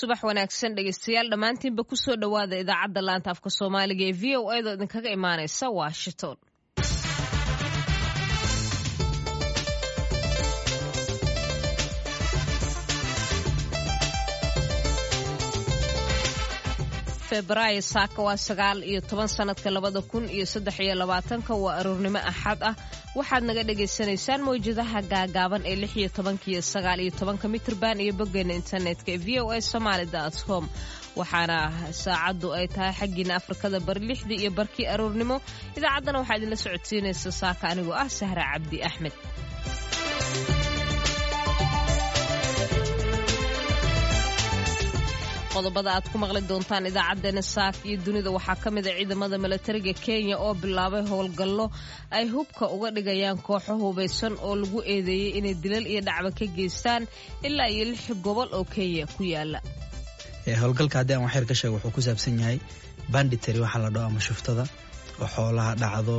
subax wanaagsan dhegeystayaal dhammaantiinba ku soo dhowaada idaacadda laanta afka soomaaliga ee v o edo idinkaga imaanaysa washington. Febraayo saaka waa sagaal iyo toban sanadka labada kun iyo saddex iyo labaatanka waa aroornimo axad ah waxaad naga dhagaysanaysaan mawjadaha gaagaaban ee lix iyo tobanka iyo sagaal iyo tobanka mitrban iyo boggeena internetka ee v o a somaali com. Waxaana saacaddu ay tahay xaggiina afrikada bari lixdii iyo barkii aroornimo. Idaacaddana waxaa idinla socodsiinaysa saaka anigoo ah sahra cabdi axmed qodobada aad ku maqli doontaan idaacadeena saak iyo dunida. Waxaa ka mid a ciidamada milatariga kenya oo bilaabay howlgallo ay hubka uga dhigayaan kooxo hubaysan oo lagu eedeeyey inay dilal iyo dhacba ka geystaan ilaa iyo lix gobol oo kenya ku yaalla howlgalka haddii aan waxyar ka sheego wuxuu ku saabsan yahay banditary waxaa la dhaho ama shuftada oo xoolaha dhacdo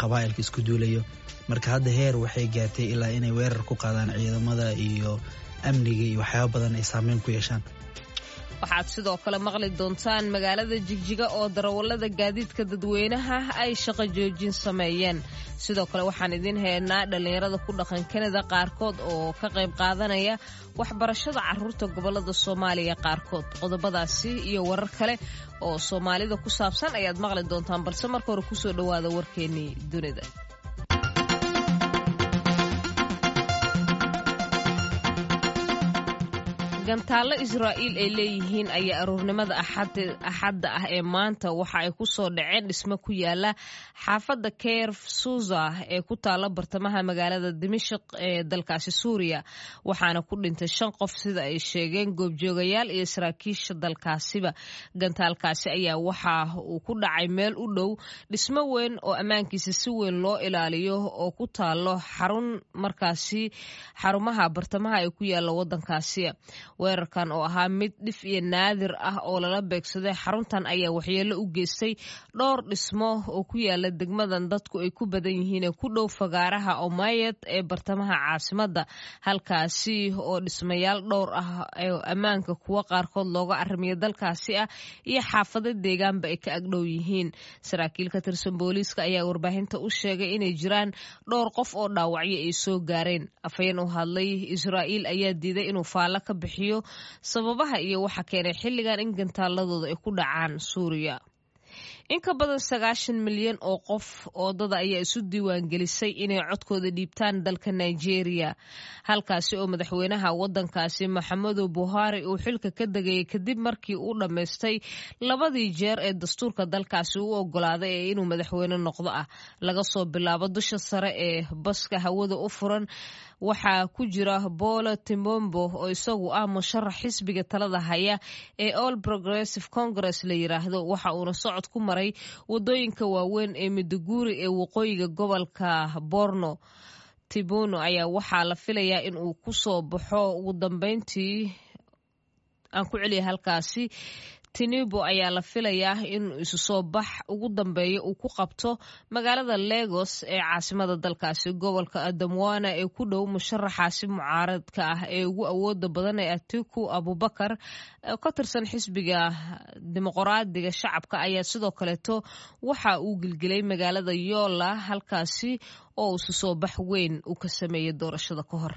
qabaa'ilka isku duulayo. Marka hadda heer waxay gaartay ilaa inay weerar ku qaadaan ciidamada iyo amniga iyo waxyaaba badan ay saameyn ku yeeshaan waxaad sidoo kale maqli doontaan magaalada jigjiga oo darawallada gaadiidka dadweynaha ay shaqo joojin sameeyeen. Sidoo kale waxaan idiin haynaa dhallinyarada ku dhaqan kanada qaarkood oo ka qayb qaadanaya waxbarashada carruurta gobollada soomaaliya qaarkood. Qodobadaasi iyo warar kale oo soomaalida ku saabsan ayaad maqli doontaan balse marka hore ku soo dhowaada warkeennii dunida gantaallo israa'iil ay leeyihiin ayaa aroornimada axadda ah ee maanta waxa ay ku soo dhaceen dhismo ku yaalla xaafadda keir suza ee ku taalla bartamaha magaalada dimashik ee dalkaasi suuriya waxaana ku dhintay shan qof sida ay sheegeen goobjoogayaal iyo saraakiisha dalkaasiba. Gantaalkaasi ayaa waxa uu ku dhacay meel u dhow dhismo weyn oo ammaankiisa si weyn loo ilaaliyo oo ku taallo xarun markaasi xarumaha bartamaha ee ku yaalla waddankaasi weerarkan oo ahaa mid dhif iyo naadir ah oo lala beegsaday xaruntan ayaa waxyeello u geystay dhowr dhismo oo ku yaalla degmadan dadku ay ku badan yihiin ee ku dhow fagaaraha omayed ee bartamaha caasimadda halkaasi oo dhismayaal dhowr ah oo ammaanka kuwa qaarkood looga arrimiyo dalkaasi ah iyo xaafado deegaanba ay ka agdhow yihiin. Saraakiil ka tirsan booliiska ayaa warbaahinta u sheegay inay jiraan dhowr qof oo dhaawacyo ay soo gaareen. Afhayeen u hadlay israa'iil ayaa diiday inuu faallo ka bixiyo sababaha iyo waxa keenay xilligan in gantaaladooda ay ku dhacaan suuriya in ka badan sagaashan milyan oo qof oodada ayaa isu diiwaangelisay inay codkooda dhiibtaan dalka nigeria. Halkaasi oo madaxweynaha wadankaasi maxamedu buhari uu xilka ka degayay kadib markii uu dhammaystay labadii jeer ee dastuurka dalkaasi u ogolaaday ee inuu madaxweyne noqdo ah. Laga soo bilaabo dusha sare ee baska hawada u furan waxaa ku jira bolo timbombo oo isagu ah musharax xisbiga talada haya ee all progressive congress la yiraahdo. Waxa uuna socod ku maray waddooyinka waaweyn ee miduguri ee waqooyiga gobolka borno. Tibuno ayaa waxaa la filayaa in uu ku soo baxo ugu dambeyntii. Aan ku celiya halkaasi tinibo ayaa la filayaa in isu soo bax. Ugu dambeeya uu ku qabto magaalada legos ee caasimada dalkaasi gobolka adamwana ee ku dhow musharaxaasi mucaaradka ah ee ugu awooda badan ee atiku abubakar. Ka tirsan xisbiga dimuqraadiga shacabka ayaa sidoo kaleeto waxa uu gilgilay magaalada yoola halkaasi oo isu soo bax weyn uu ka sameeyey doorashada ka hor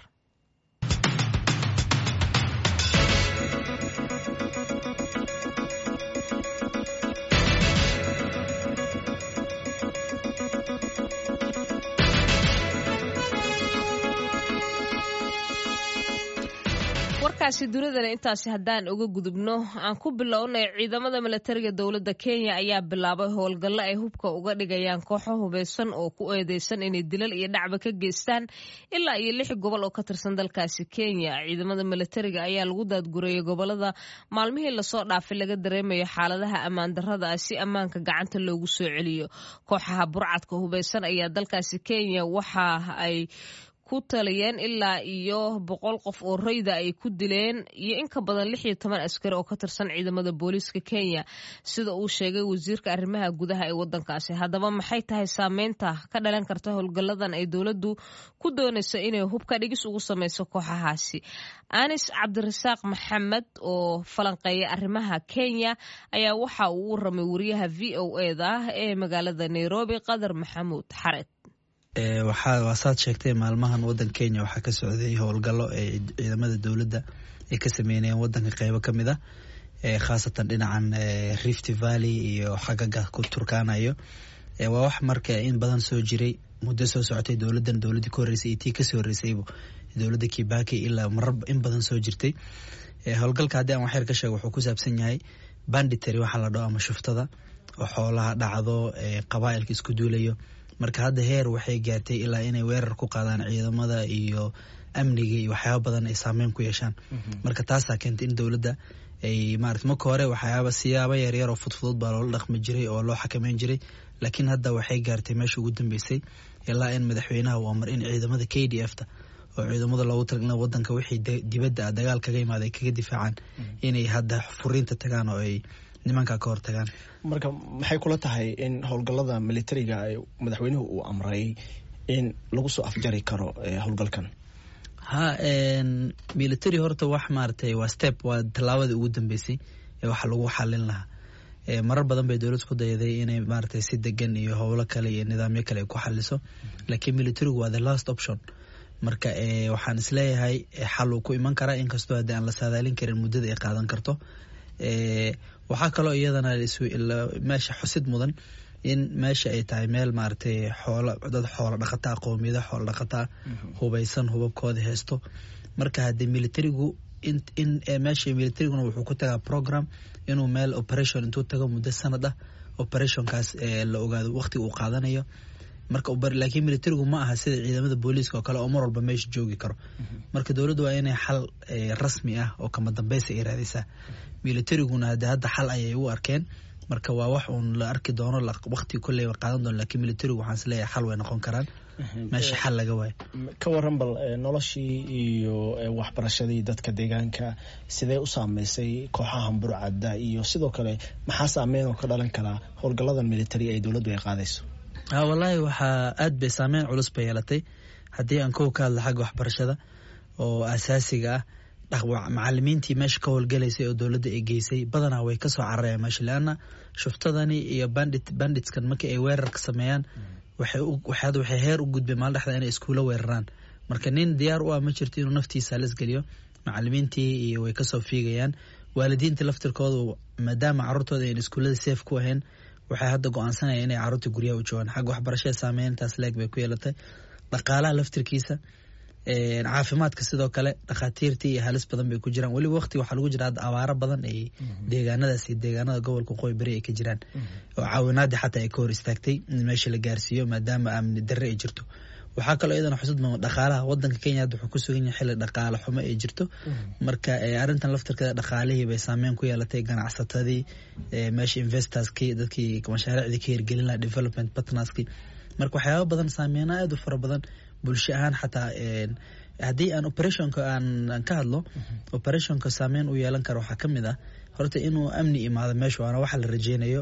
warkaasi dunidana intaasi haddaan uga gudubno aan ku bilownay ciidamada milatariga dowladda kenya ayaa bilaabay howlgallo ay hubka uga dhigayaan kooxo hubaysan oo ku eedeysan inay dilal iyo dhacba ka geystaan ilaa iyo lix gobol oo ka tirsan dalkaasi kenya. Ciidamada milatariga ayaa lagu daadgureeyay gobollada maalmihii la soo dhaafay laga dareemayo xaaladaha ammaan darrada ah si ammaanka gacanta loogu soo celiyo. Kooxaha burcadka hubaysan ayaa dalkaasi kenya waxa ay ku taliyeen ilaa iyo boqol qof oo rayda ay ku dileen iyo in ka badan lix iyo toban askari oo ka tirsan ciidamada booliiska kenya. Sida uu sheegay wasiirka arrimaha gudaha ee wadankaasi haddaba maxay tahay saameynta? Ka dhalan karta howlgalladan ay dowladdu ku doonayso inay hubka dhigis ugu sameyso kooxahaasi. Anis cabdirasaaq maxamed oo falanqeeya arrimaha kenya ayaa waxa uu u waramay wariyaha v o eda ee magaalada nairobi qadar maxamuud xared waa saad sheegtay maalmahan wadanka kenya waxaa ka socday howlgallo ee ciidamada dowladda ay ka sameynayeen wadanka qeybo ka mid a khaasatan dhinacan rift valley iyo xagaga ku turkaanayo. Waa wax marka in badan soo jiray muddo soo socotay dowladan dowladii ka horreysay iyo tii ka sii horreysaybu dowladda kibaki ilaa marar in badan soo jirtay. Howlgalka haddii aan waxyar ka sheego wuxuu ku saabsan yahay banditary waxaa la dhaho ama shuftada oo xoolaha dhacdo qabaailka isku duulayo marka hadda heer waxay gaartay ilaa inay weerar ku qaadaan ciidamada iyo amniga iyo waxyaaba badan ay saameyn ku yeeshaan. Marka taasaa keentay in dowladda ay maarata marka hore waxyaaba siyaaba yaryar oo fudfudud baa loola dhaqmi jiray oo loo xakameyn jiray. Laakiin hadda waxay gaartay meesha ugu dambeysay ilaa in madaxweynaha uu amar in ciidamada k d f ta oo ciidamada loogu tala in wadanka wixii dibadda dagaal kaga imaada ay kaga difaacaan inay hadda furiinta tagaan oo ay nimanka ka hortagaan marka maxay kula tahay in howlgallada militariga madaxweynuhu uu amray in lagu soo afjari karo howlgalkan? Ha military horta wax maaratay waa step waa tallaabadii ugu dambeysay ee waxa lagu xalin lahaa. Marar badan bay dowlad ku dayaday inay maaratay si degan iyo howlo kale iyo nidaamyo kale ay ku xaliso laakiin militarigu waa the last option. Marka waxaan is leeyahay xal uu ku iman karaa inkastoo haddii aan la saadaalin karin muddada ay qaadan karto waxaa kaloo iyadana meesha xusid mudan in meesha ay tahay meel maaragtay xoolo dad xoolo dhaqataa qowmiyada xoolo dhaqataa hubaysan hubabkooda heesto marka haddii militarigu in meesha militariguna wuxuu ku tagaa program inuu meel operation intuu tago muddo sanad ah operationkaas la ogaado waqtiga uu qaadanayo. Marka laakiin militarigu ma aha sida ciidamada booliiska oo kale oo mar walba meesha joogi karo. Marka dowladdu waa inay xal rasmi ah oo kama dambeysa ay raadaysaa militariguna hade hadda xal ayay u arkeen. Marka waa wax uun la arki doono waqti kolley qaadan doono lakiin militarigu waxaan is leeyahay xal way noqon karaan. Meesha xal laga waayo. ka waran bal noloshii iyo waxbarashadii dadka deegaanka sidee u saameysay kooxaha burcadda iyo sidoo kale maxaa saameyn oo ka dhalan karaa howlgalladan militari ee dowladdu ay qaadayso? Ha wallaahi waxaa aad bay saameyn culus bay yeelatay. Haddii aan kow ka hadla xagga waxbarashada oo asaasiga ah macalimiintii meesha ka howlgalaysay oo dowladda ay geysay. Badanaa way ka soo cararayaan meesha leanna shuftadani iyo bandit banditskan markii ay weerarka sameeyaan waxay heer u gudbeen maalin dhexda inay iskuulo weeraraan. Marka nin diyaar u ah ma jirto inuu naftiisa halis geliyo macalimiintii iyo way ka soo fiigayaan. Waalidiinta laftirkoodu maadaama carruurtooda ayn iskuullada safe ku ahayn waxay hadda go'aansanayaan inay carruurta guryaha u joogaan. Xagga waxbarashada saameyntaas leeg bay ku yeelatay. Dhaqaalaha laftirkiisa caafimaadka sidoo kale dhakhaatiirtii iyo halis badan bay ku jiraan. Weliba waqti waxaa lagu jira hadda abaaro badan ay deegaanadaas iyo deegaanada gobolka waqooyi beri ay ka jiraan. Oo caawinaadii xataa ay ka hor istaagtay in meesha la gaarsiiyo maadaama amni darre ay jirto. Waxaa kaloo iyadana xusud mudan dhaqaalaha wadanka kenya hadda wuxuu ku sugan yahay xilli dhaqaale xumo ay jirto. Marka arrintan laftirkeeda dhaqaalihii bay saameyn ku yeelatay ganacsatadii meesha investorskii dadkii mashaariicdii ka hirgelin laha development partnerskii. Marka waxyaaba badan saameynaa aad u fara badan bulsho ahaan xataa haddii aan operationka aan ka hadlo operationka saameyn u yeelan kara waxaa ka mid ah. Horta inuu amni imaado meesha waana waxa la rajeynayo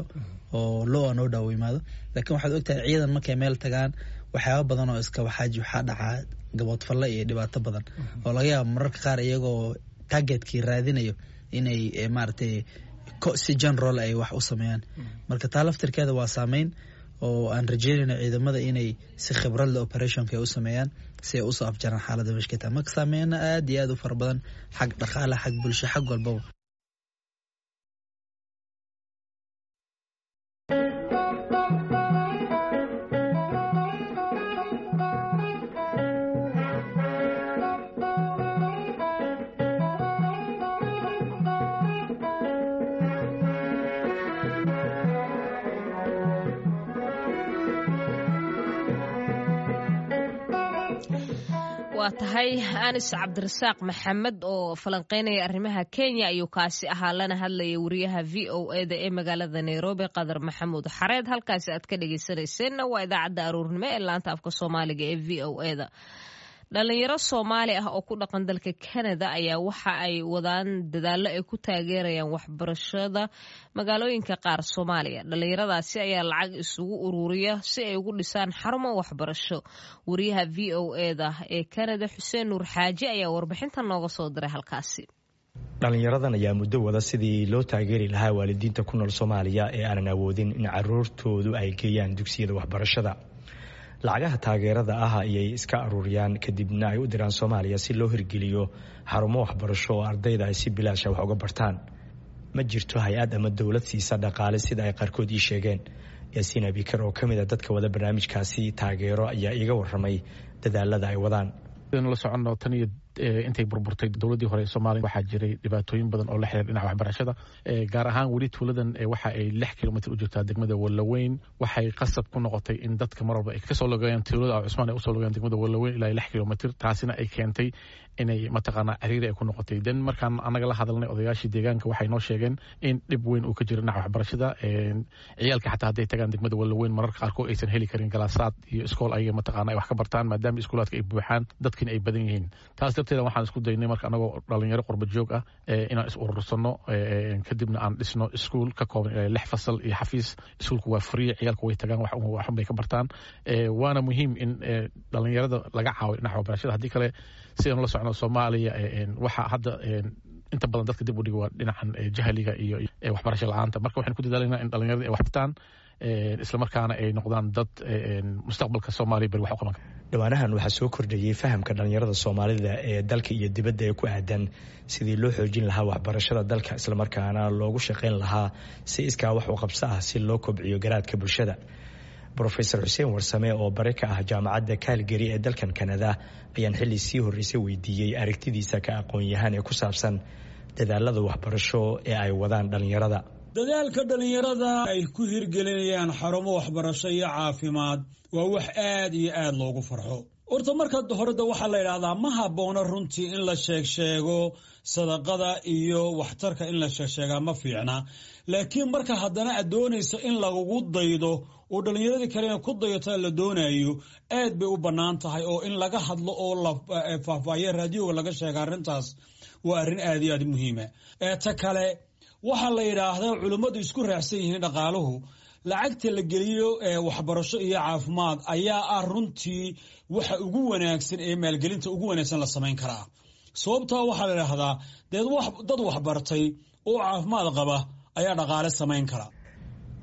oo loo noo dhaawo imaado. Laakiin waxaad ogtahay ciidan markay meel tagaan waxyaaba badan oo iska waxaaji waxaa dhacaa gaboodfalle iyo dhibaato badan. Oo laga yaabo mararka qaar iyagoo targetkii raadinayo inay maaragtay si general ay wax u sameeyaan. Marka taa laftirkeeda waa saameyn oo aan rajeynayno ciidamada inay si khibradle operationka ay u sameeyaan si ay u soo afjaraan ka tahay marka saameyna aad iyo aad u fara badan. Xag dhaqaale xag bulsho xag walbaba waa tahay. Anis cabdirasaaq maxamed oo falanqeynaya arrimaha kenya ayuu kaasi ahaa lana hadlaya wariyaha v o eda ee magaalada nairobi qadar maxamuud xareed. Halkaasi aad ka dhegeysanayseena waa idaacadda aruurnimo ee laanta afka soomaaliga ee v o eda dhalinyaro soomaali ah oo ku dhaqan dalka canada ayaa waxa ay wadaan dadaallo ay ku taageerayaan waxbarashada magaalooyinka qaar soomaaliya. Dhalinyaradaasi ayaa lacag isugu ururiya si ay ugu dhisaan xarumo waxbarasho. Wariyaha v o eda ee canada xuseen nuur xaaji ayaa warbixinta nooga soo diray halkaasi. Dhalinyaradan ayaa muddo wada sidii loo taageeri lahaa waalidiinta ku nool soomaaliya ee aanan awoodin in caruurtoodu ay geeyaan dugsiyada waxbarashada lacagaha taageerada ah ayay iska aruuriyaan kadibna ay u diraan soomaaliya si loo hirgeliyo xarumo waxbarasho oo ardayda ay si bilaasha wax uga bartaan. Ma jirto hay'ad ama dowlad siisa dhaqaale sida ay qaarkood ii sheegeen. Yaasiin abikar oo ka mid a dadka wada barnaamijkaasi taageero ayaa iiga waramay dadaalada ay wadaan intay burburtay dowladdii hore ee soomaaliya waxaa jiray dhibaatooyin badan oo la xiriir dhinaca waxbarashada gaar ahaan weli tuuladan waxa ay lix kilomitr u jirtaa degmada wallaweyn waxay qasab ku noqotay in dadka mar walba ay ka soo logayaan tuulada cusmaan ay u soo logayaan degmada wallaweyn ilaa lix kilomitr taasina ay keentay inay mataqaanaa ciriiri ay ku noqotay. Den markaan annaga la hadalnay odayaashii deegaanka waxay noo sheegeen in dhib weyn uu ka jiro dhinaca waxbarashada ciyaalka xataa hadday tagaan degmada wallaweyn mararka qaarkood aysan heli karin galaasaad iyo iskool ayaga mataqaana ay wax ka bartaan maadaama iskuulaadka ay buuxaan dadkina ay badan yihiin. Taas darteeda waxaan isku daynay marka anagoo dhalinyaro qurba joog ah inaan is urursano kadibna aan dhisno iskuul ka kooban ilaa lix fasal iyo xafiis. Iskuulku waa free ciyaalku way tagaan waxun bay ka bartaan. Waana muhiim in dhalinyarada laga caawiyo dhinaca waxbarashada. Haddii kale sidaan la socno soomaaliya waxa hadda inta badan dadka dib u dhiga waa dhinacan jahliga iyo waxbarasho la'aanta. Marka waxaan ku dadaalanaa in dhalinyarada ay wax bartaan islamarkaana ay noqdaan dad mustaqbalka soomaaliya beri wax u qaban kara dhowaanahan waxaa soo kordhayey fahamka dhalinyarada soomaalida ee dalka iyo dibadda ee ku aadan sidii loo xoojin lahaa waxbarashada dalka islamarkaana loogu shaqayn lahaa si iskaa wax u qabso ah si loo kobciyo garaadka bulshada rofeor xuseen warsame oo bare ka ah jaamacadda kaalgari ee dalkan kanada ayaan xilli sii horreysay weydiiyey aragtidiisa ka aqoon-yahaan ee ku saabsan dadaalada waxbarasho ee ay wadaan dhalinyarada dadaalka dhallinyarada ay ku hirgelinayaan xarumo waxbarasho iyo caafimaad waa wax aad iyo aad loogu farxo. Horta marka horeda waxaa la yidhaahdaa ma habboona runtii in la sheeg sheego sadaqada iyo waxtarka in la sheegsheegaa ma fiicna. Laakiin marka haddana aad doonayso in lagugu daydo oo dhallinyaradii kalena ku dayato la doonayo aad bay u bannaan tahay oo in laga hadlo oo la faahfaahiyo raadioga laga sheega arrintaas waa arrin aad iyo aad muhiima ta kale waxaa la yidhaahdaa culimmadu isku raacsan yihiin dhaqaaluhu lacagta la geliyo waxbarasho iyo caafimaad ayaa ah runtii waxa ugu wanaagsan ee maalgelinta ugu wanaagsan la samayn karaa sababtaa waxaa la idhaahdaa dad waxbartay oo caafimaad qaba ayaa dhaqaale samayn kara.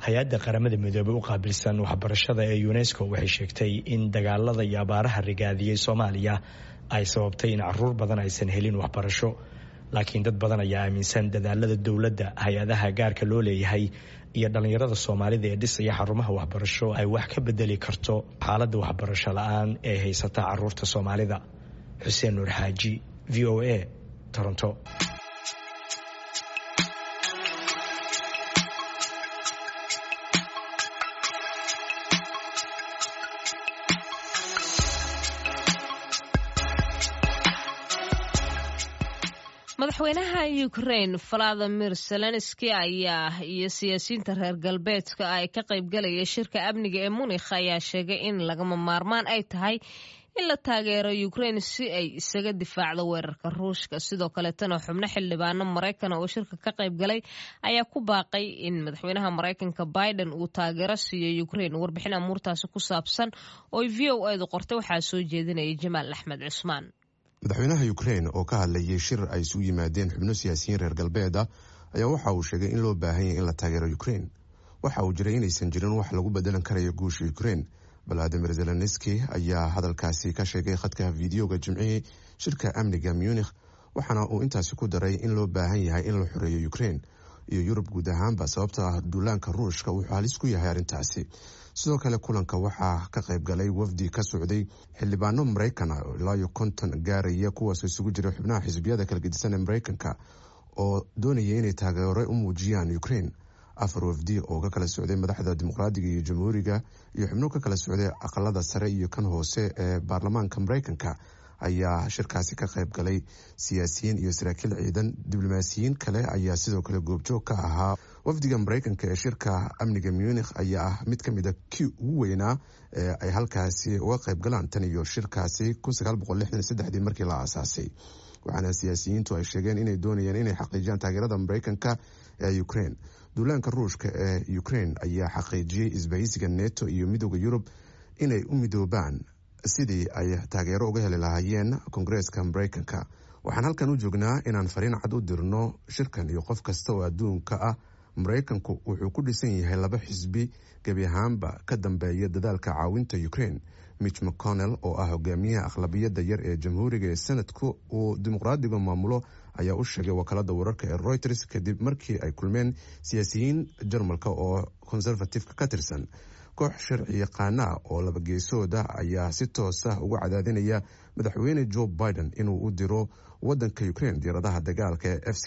Hay'adda qaramada midoobey u qaabilsan waxbarashada ee unesco waxay sheegtay in dagaalada iyo abaaraha rigaadiyey soomaaliya ay sababtay in carruur badan aysan helin waxbarasho laakiin dad badan ayaa aaminsan dadaalada dowladda hay'adaha gaarka loo leeyahay iyo dhallinyarada soomaalida ee dhisaya xarumaha waxbarasho ay wax ka bedeli karto xaaladda waxbarasho la'aan ee haysata carruurta soomaalida. Xuseen nuur xaaji v o a toronto. Madaxweynaha ukrain valadimir zelenski ayaa iyo siyaasiyiinta reer galbeedka ay ka qaybgalaya shirka amniga ee munikh ayaa sheegay in lagama maarmaan ay tahay in la taageero ukrain si ay isaga difaacdo weerarka ruushka. Sidoo kaleetana xubno xildhibaano maraykan oo shirka ka qaybgalay ayaa ku baaqay in madaxweynaha maraykanka biden uu taageero siiyo ukrain warbixin amuurtaasi ku saabsan oo v o edu qortay waxaa soo jeedinaya jamaal axmed cusmaan madaxweynaha ukrain oo ka hadlayay shir ay isugu yimaadeen xubno siyaasiyiin reer galbeed ah ayaa waxa uu sheegay in loo baahan yahay in la taageero ukrain waxa uu jiray inaysan jirin wax lagu bedelan karayo guusha ukrain valadimir zelenski ayaa hadalkaasi ka sheegay khadka fideoga jimcihii shirka amniga munikh waxaana uu intaasi ku daray in loo baahan yahay in la xoreeyo ukrain iyo yurub guud ahaanba sababta ah duulaanka ruushka wuxuu halis ku yahay arrintaasi. Sidoo kale kulanka waxaa ka qayb galay wafdi ka socday xildhibaano maraykan ah ilaayo konton gaaraya kuwaas isugu jira xubnaha xisbiyada kala gedisan ee maraykanka oo doonaya inay taageero u muujiyaan ukrain afar wafdi oo ka kala socday madaxda dimuqraadiga iyo jamhuuriga iyo xubno ka kala socday aqalada sare iyo kan hoose ee baarlamaanka maraykanka ayaa shirkaasi ka qayb galay. Siyaasiyiin iyo saraakiil ciidan diblomaasiyiin kale ayaa sidoo kale goobjoog ka ahaa. Wafdiga mareykanka ee shirka amniga munikh ayaa ah mid ka mid a kii ugu weynaa ee ay halkaasi uga qayb galaan tan iyo shirkaasi markii la aasaasay. Waxaana siyaasiyiintu ay sheegeen inay doonayaan inay xaqiijiyaan taageerada mareykanka ee ukraine duulaanka ruushka ee ukraine ayaa xaqiijiyey isbahaysiga neto iyo midooda yurub inay u midoobaan sidii ay taageero uga heli lahaayeen koongareeska mareykanka. Waxaan halkan u joognaa inaan fariin cad u dirno shirkan iyo qof kasta oo adduunka ah. Mareykanku wuxuu ku dhisan yahay laba xisbi gebi ahaanba ka dambeeya dadaalka caawinta ukraine mitch mcconnell oo ah hogaamiyaha aqlabiyadda yar ee jamhuuriga ee sanadku uu dimuqraadiga maamulo ayaa u sheegay wakaalada wararka ee reuters kadib markii ay kulmeen siyaasiyiin jarmalka oo conservatifeka ka tirsan. Koox sharci yaqaana ah oo laba geesooda ayaa si toosa uga cadaadinaya madaxweyne joe biden inuu u diro wadanka ukraine diyaaradaha dagaalka ee f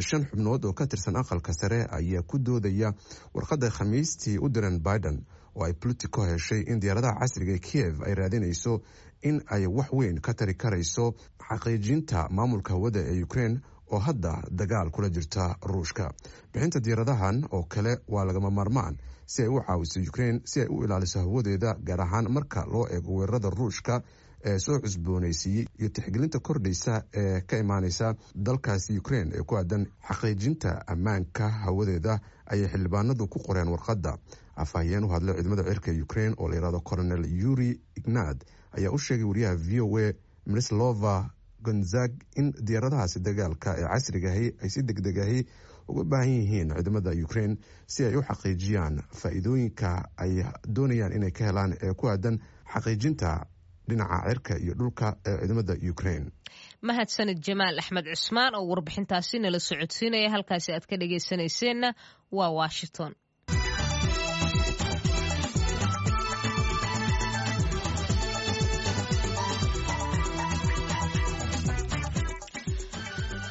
shan xubnood oo ka tirsan aqalka sare ayaa ku doodaya warqadda khamiistii u diran biden. Oo ay politico heshay in diyaaradaha casriga ee kiev ay raadinayso in ay wax weyn ka tari karayso xaqiijinta maamulka hawada ee ukraine oo hadda dagaal kula jirta ruushka. Bixinta diyaaradahan oo kale waa lagama maarmaan si ay u caawiso ukraine si ay u ilaaliso hawadeeda gaar ahaan marka loo eego weerarada ruushka ee soo cusboonaysiiyey iyo tixgelinta kordhaysa ee ka imaaneysa dalkaasi ukraine ee ku aadan xaqiijinta ammaanka hawadeeda ayay xildhibaanadu ku qoreen warqadda. Afhayeen u hadlay ciidamada cirka ukraine oo layihahdo colonel yuri ignad ayaa u sheegay wariyaha v o a mrislova gonzag in diyaaradahaasi dagaalka ee casrigahi ay si deg degahi uga baahan yihiin ciidamada ukraine si ay u xaqiijiyaan faa-iidooyinka ay doonayaan inay ka helaan ee ku aadan xaqiijinta dhinaca cirka iyo dhulka ee ciidamada ukraine. Mahadsanid jamaal axmed cusmaan oo warbixintaasi nala socodsiinaya halkaasi aad ka dhagaysanayseena waa washington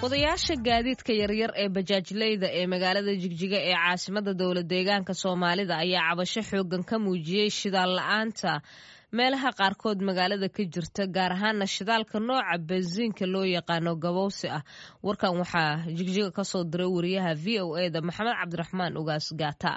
wadayaasha gaadiidka yaryar ee bajaajleyda ee magaalada jigjiga ee caasimada dowla deegaanka soomaalida ayaa cabasho xoogan ka muujiyey shidaal la'aanta meelaha qaarkood magaalada ka jirta gaar ahaana shidaalka nooca bensiinka loo yaqaano gabowsi ah. Warkan waxaa jigjiga ka soo diray wariyaha v o e da maxamed cabdiraxmaan ugaas gaata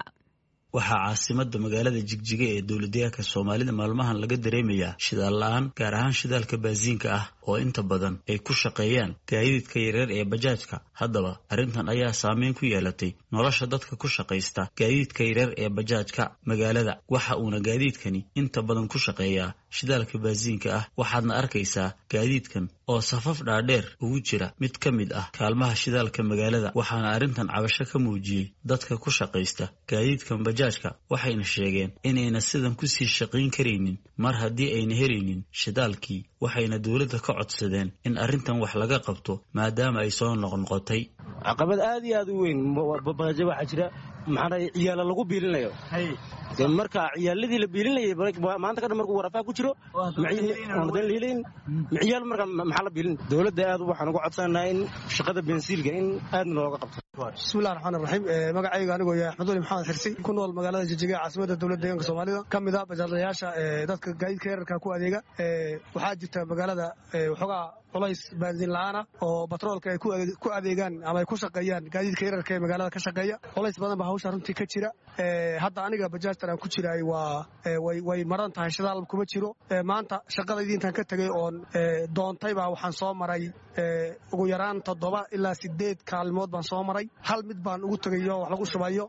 waxaa caasimada magaalada jigjiga ee dowladeegaanka soomaalida maalmahan laga dareemayaa shidaal la'aan gaar ahaan shidaalka baasiinka ah oo inta badan ay ku shaqeeyaan gaadiidka yareer ee bajaajka. Haddaba arrintan ayaa saameyn ku yeelatay nolosha dadka ku shaqaysta gaadiidka yareer ee bajaajka. Magaalada waxa uuna gaadiidkani inta badan ku shaqeeyaa shidaalka baasiinka ah waxaadna arkaysaa gaadiidkan oo safaf dhaadheer ugu jira mid ka mid ah kaalmaha shidaalka magaalada waxaana arrintan cabasho ka muujiyey dadka ku shaqaysta gaadiidkan bajaajka waxayna sheegeen inayna sidan ku sii shaqayn karaynin mar haddii ayna helaynin shidaalkii waxayna dowladda ka codsadeen in arrintan wax laga qabto maadaama ay soo noqnoqotay caqabad aad iyo aad u weyn baajo waxaa jira maxaa ciyaala lagu biilinayo de marka ciyaaladii la biilinayay maanta kadhan markuu warafaa ku jiro lhelayn ciyaal marka maxaa la biilin dowladda aad waxaan uga codsanaynaa in shaqada bensiilka in aadna looga qabto. Bismillahi raxmaan raxiim magacayga anigoo yahay axmed weli maxamed xirsi ku nool magaalada jijiga caasimada dowladda deegaanka soomaalida. Ka mid a bajaadlayaasha dadka gaadiidka yararka ku adeega waxaa jirta magaalada waxoogaa culays baansiin la'aana oo batroolka ay ku adeegaan ama ay ku shaqeeyaan gaadiidka yararka ee magaalada ka shaqeeya. Culays badan ba hawsha runtii ka jira. Hadda aniga bajaajtan aan ku jiraay waa way maran tahay shidaal kuma jiro. Maanta shaqadaydii intaan ka tegay oon doontay baa waxaan soo maray ugu yaraan toddoba ilaa sideed kaalmood baan soo maray. Hal mid baan ugu tegayo wax lagu shubayo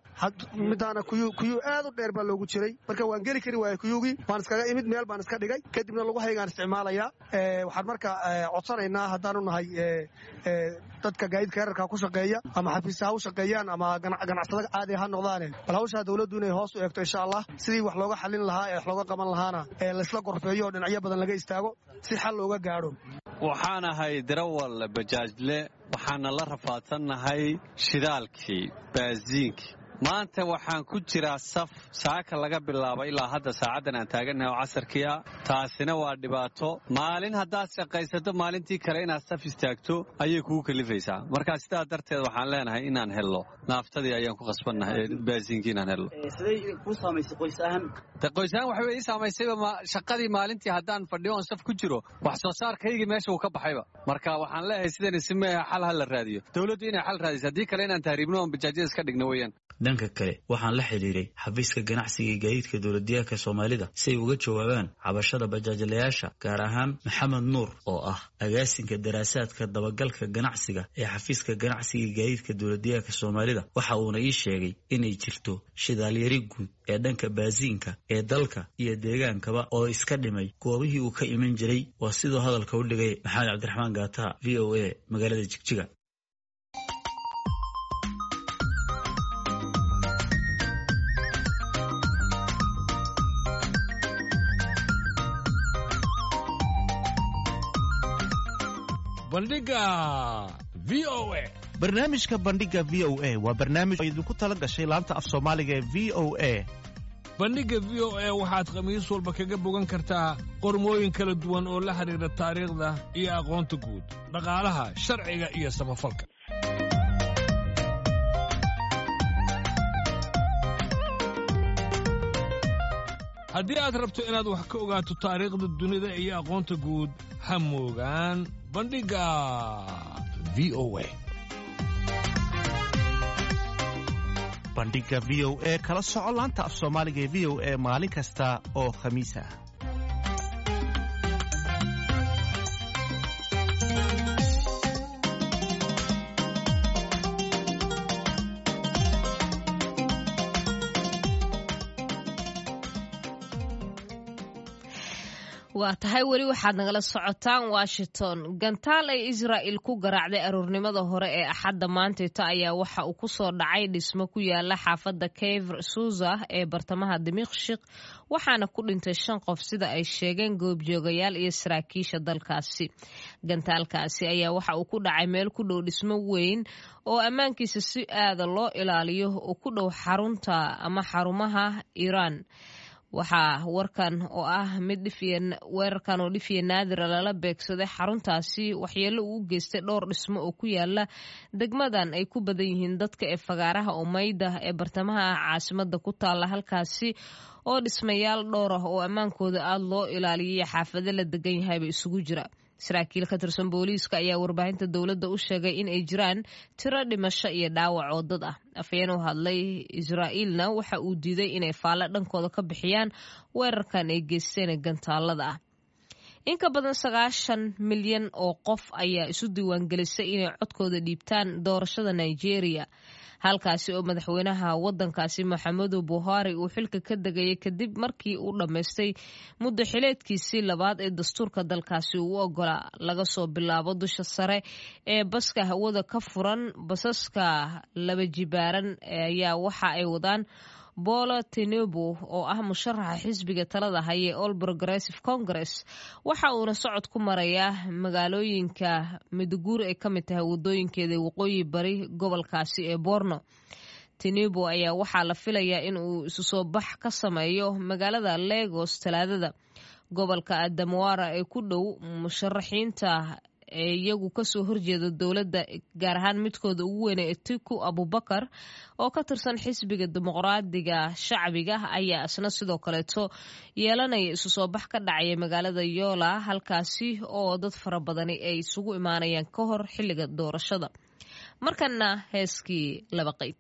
midaana kuyuu aad u dheer baa loogu jiray. Marka waan geli kari waaya kuyuugii waan iskaga imid meel baan iska dhigay. Kadibna lagu haygaan isticmaalayaa waxaan marka codsanaynaa haddaanu nahay dadka gaadiidka yararka ku shaqeeya ama xafiisa ha u shaqeeyaan ama ganacsada caadi ha noqdaane. Bal hawshaa dowladdu inay hoos u eegto insha allah sidii wax looga xallin lahaa ee wax looga qaban lahaana ee laysla gorfeeyo oo dhinacyo badan laga istaago si xal looga gaadho waxaan ahay darawal bajaajle waxaana la rafaadsannahay shidaalkii baasiinkii maanta waxaan ku jiraa saf saaka laga bilaabo ilaa hadda saacaddan aan taagannahay oo casarkiia taasina waa dhibaato. Maalin haddaad shaqaysato maalintii kale inaad saf istaagto ayay kugu kalifaysaa. Marka sidaa darteed waxaan leenahay inaan helno. Naaftadii ayaan ku khasbannahay ee baasiinkii inaan helno. Qoysahaan waxay ii saamaysayba shaqadii maalintii haddaan fadhiyo oon saf ku jiro wax soo saarkaygii meesha uu ka baxayba. Marka waxaan leeyahay sidan isimeeha xal ha la raadiyo. Dowladdu inay xal raadiso haddii kale inaan tahriibno oon bajaajyada iska dhigno weeyaan dhanka kale waxaan la xidhiiray xafiiska ganacsiga iyo gaadiidka dowladdeegaanka soomaalida si ay uga jawaabaan cabashada bajaajlayaasha gaar ahaan maxamed nuur oo ah agaasinka daraasaadka dabagalka ganacsiga ee xafiiska ganacsiga iyo gaadiidka dowladdeegaanka soomaalida. Waxa uuna ii sheegay inay jirto shidaalyari guud ee dhanka baasiinka ee dalka iyo deegaankaba oo iska dhimay. Goobihii uu ka iman jiray waa siduu hadalka u dhigay maxamed cabdiraxmaan gaataha v o a magaalada jigjiga bandhiga v o a. Barnaamijka bandhiga v o a waa barnaamij idinku tala gashay laanta af soomaaliga ee v o a. Bandhigga v o a waxaad khamiis walba kaga bogan kartaa qormooyin kala duwan oo la xidhiidha taariikhda iyo aqoonta guud dhaqaalaha sharciga iyo samafalka haddii aad rabto inaad wax ka ogaato taariikhda dunida iyo aqoonta guud ha moogaan bandhigga v o a. Bandhiga v o e kala soco laanta af soomaaliga ee v o e maalin kasta oo khamiis ah waa tahay weli waxaad nagala socotaan washington. Gantaal ay israa'il ku garaacday aroornimada hore ee axadda maantayta ayaa waxa uu ku soo dhacay dhismo ku yaalla xaafadda keyver suza ee bartamaha dimiqshik waxaana ku dhintay shan qof sida ay sheegeen goobjoogayaal iyo saraakiisha dalkaasi. Gantaalkaasi ayaa waxa uu ku dhacay meel ku dhow dhismo weyn oo ammaankiisa si aada loo ilaaliyo oo ku dhow xarunta ama xarumaha iiraan waxaa warkan oo ah mid weerarkan oo dhifiya naadira lala beegsaday xaruntaasi waxyeelo uu geystay dhowr dhismo oo ku yaalla degmadan ay ku badan yihiin dadka ee fagaaraha omayda ee bartamaha caasimada ku taala halkaasi oo dhismayaal dhowr ah oo ammaankooda aada loo ilaaliyay xaafado la degan yahayba isugu jira saraakiil ka tirsan booliiska ayaa warbaahinta dowladda u sheegay in ay jiraan tiro dhimasho iyo dhaawac oo dad ah afhayeen u hadlay israa'iilna waxa uu diiday inay faallo dhankooda ka bixiyaan weerarkan ay geysteen gantaalada in ka badan sagaashan milyan oo qof ayaa isu diiwaangelisay inay codkooda dhiibtaan doorashada nigeria halkaasi oo madaxweynaha wadankaasi maxamedu buhari uu xilka ka degayay kadib markii uu dhammaystay muddo xileedkiisii labaad ee dastuurka dalkaasi uu ogolaa laga soo bilaabo dusha sare ee baska hawada ka furan basaska laba jibaaran ayaa waxa ay wadaan bolo tinubu oo ah musharaxa xisbiga talada haya all progressive congress waxa uuna socod ku marayaa magaalooyinka midoguuri ay ka mid tahay wadooyinkeeda waqooyi bari gobolkaasi ee borno. Tinubu ayaa waxaa la filayaa in uu isu soo bax ka sameeyo magaalada legos talaadada. Gobolka adamwara ee ku dhow musharaxiinta ee iyagu ka soo horjeeda dowladda gaar ahaan midkooda ugu weyne etiku abubakar oo ka tirsan xisbiga dimuqraadiga shacbiga ayaa isna sidoo kaleeto yeelanaya isu soo bax ka dhacaya magaalada yola halkaasi oo dad fara badani ay isugu imaanayaan ka hor xilliga doorashada. Markana heeskii laba qeyb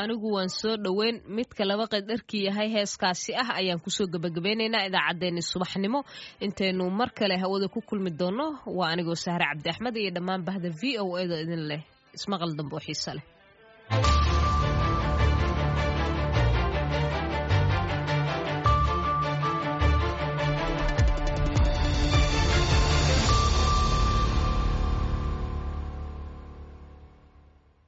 Anigu waan soo dhoweyn. Midka laba qadarkii yahay heeskaasi ah ayaan ku soo gebagabeynaynaa idaacaddeenni subaxnimo. Intaynu mar kale hawada ku kulmi doonno waa anigoo sahre cabdi axmed iyo dhammaan bahda v o eda idin leh. Ismaqal dambe xiise leh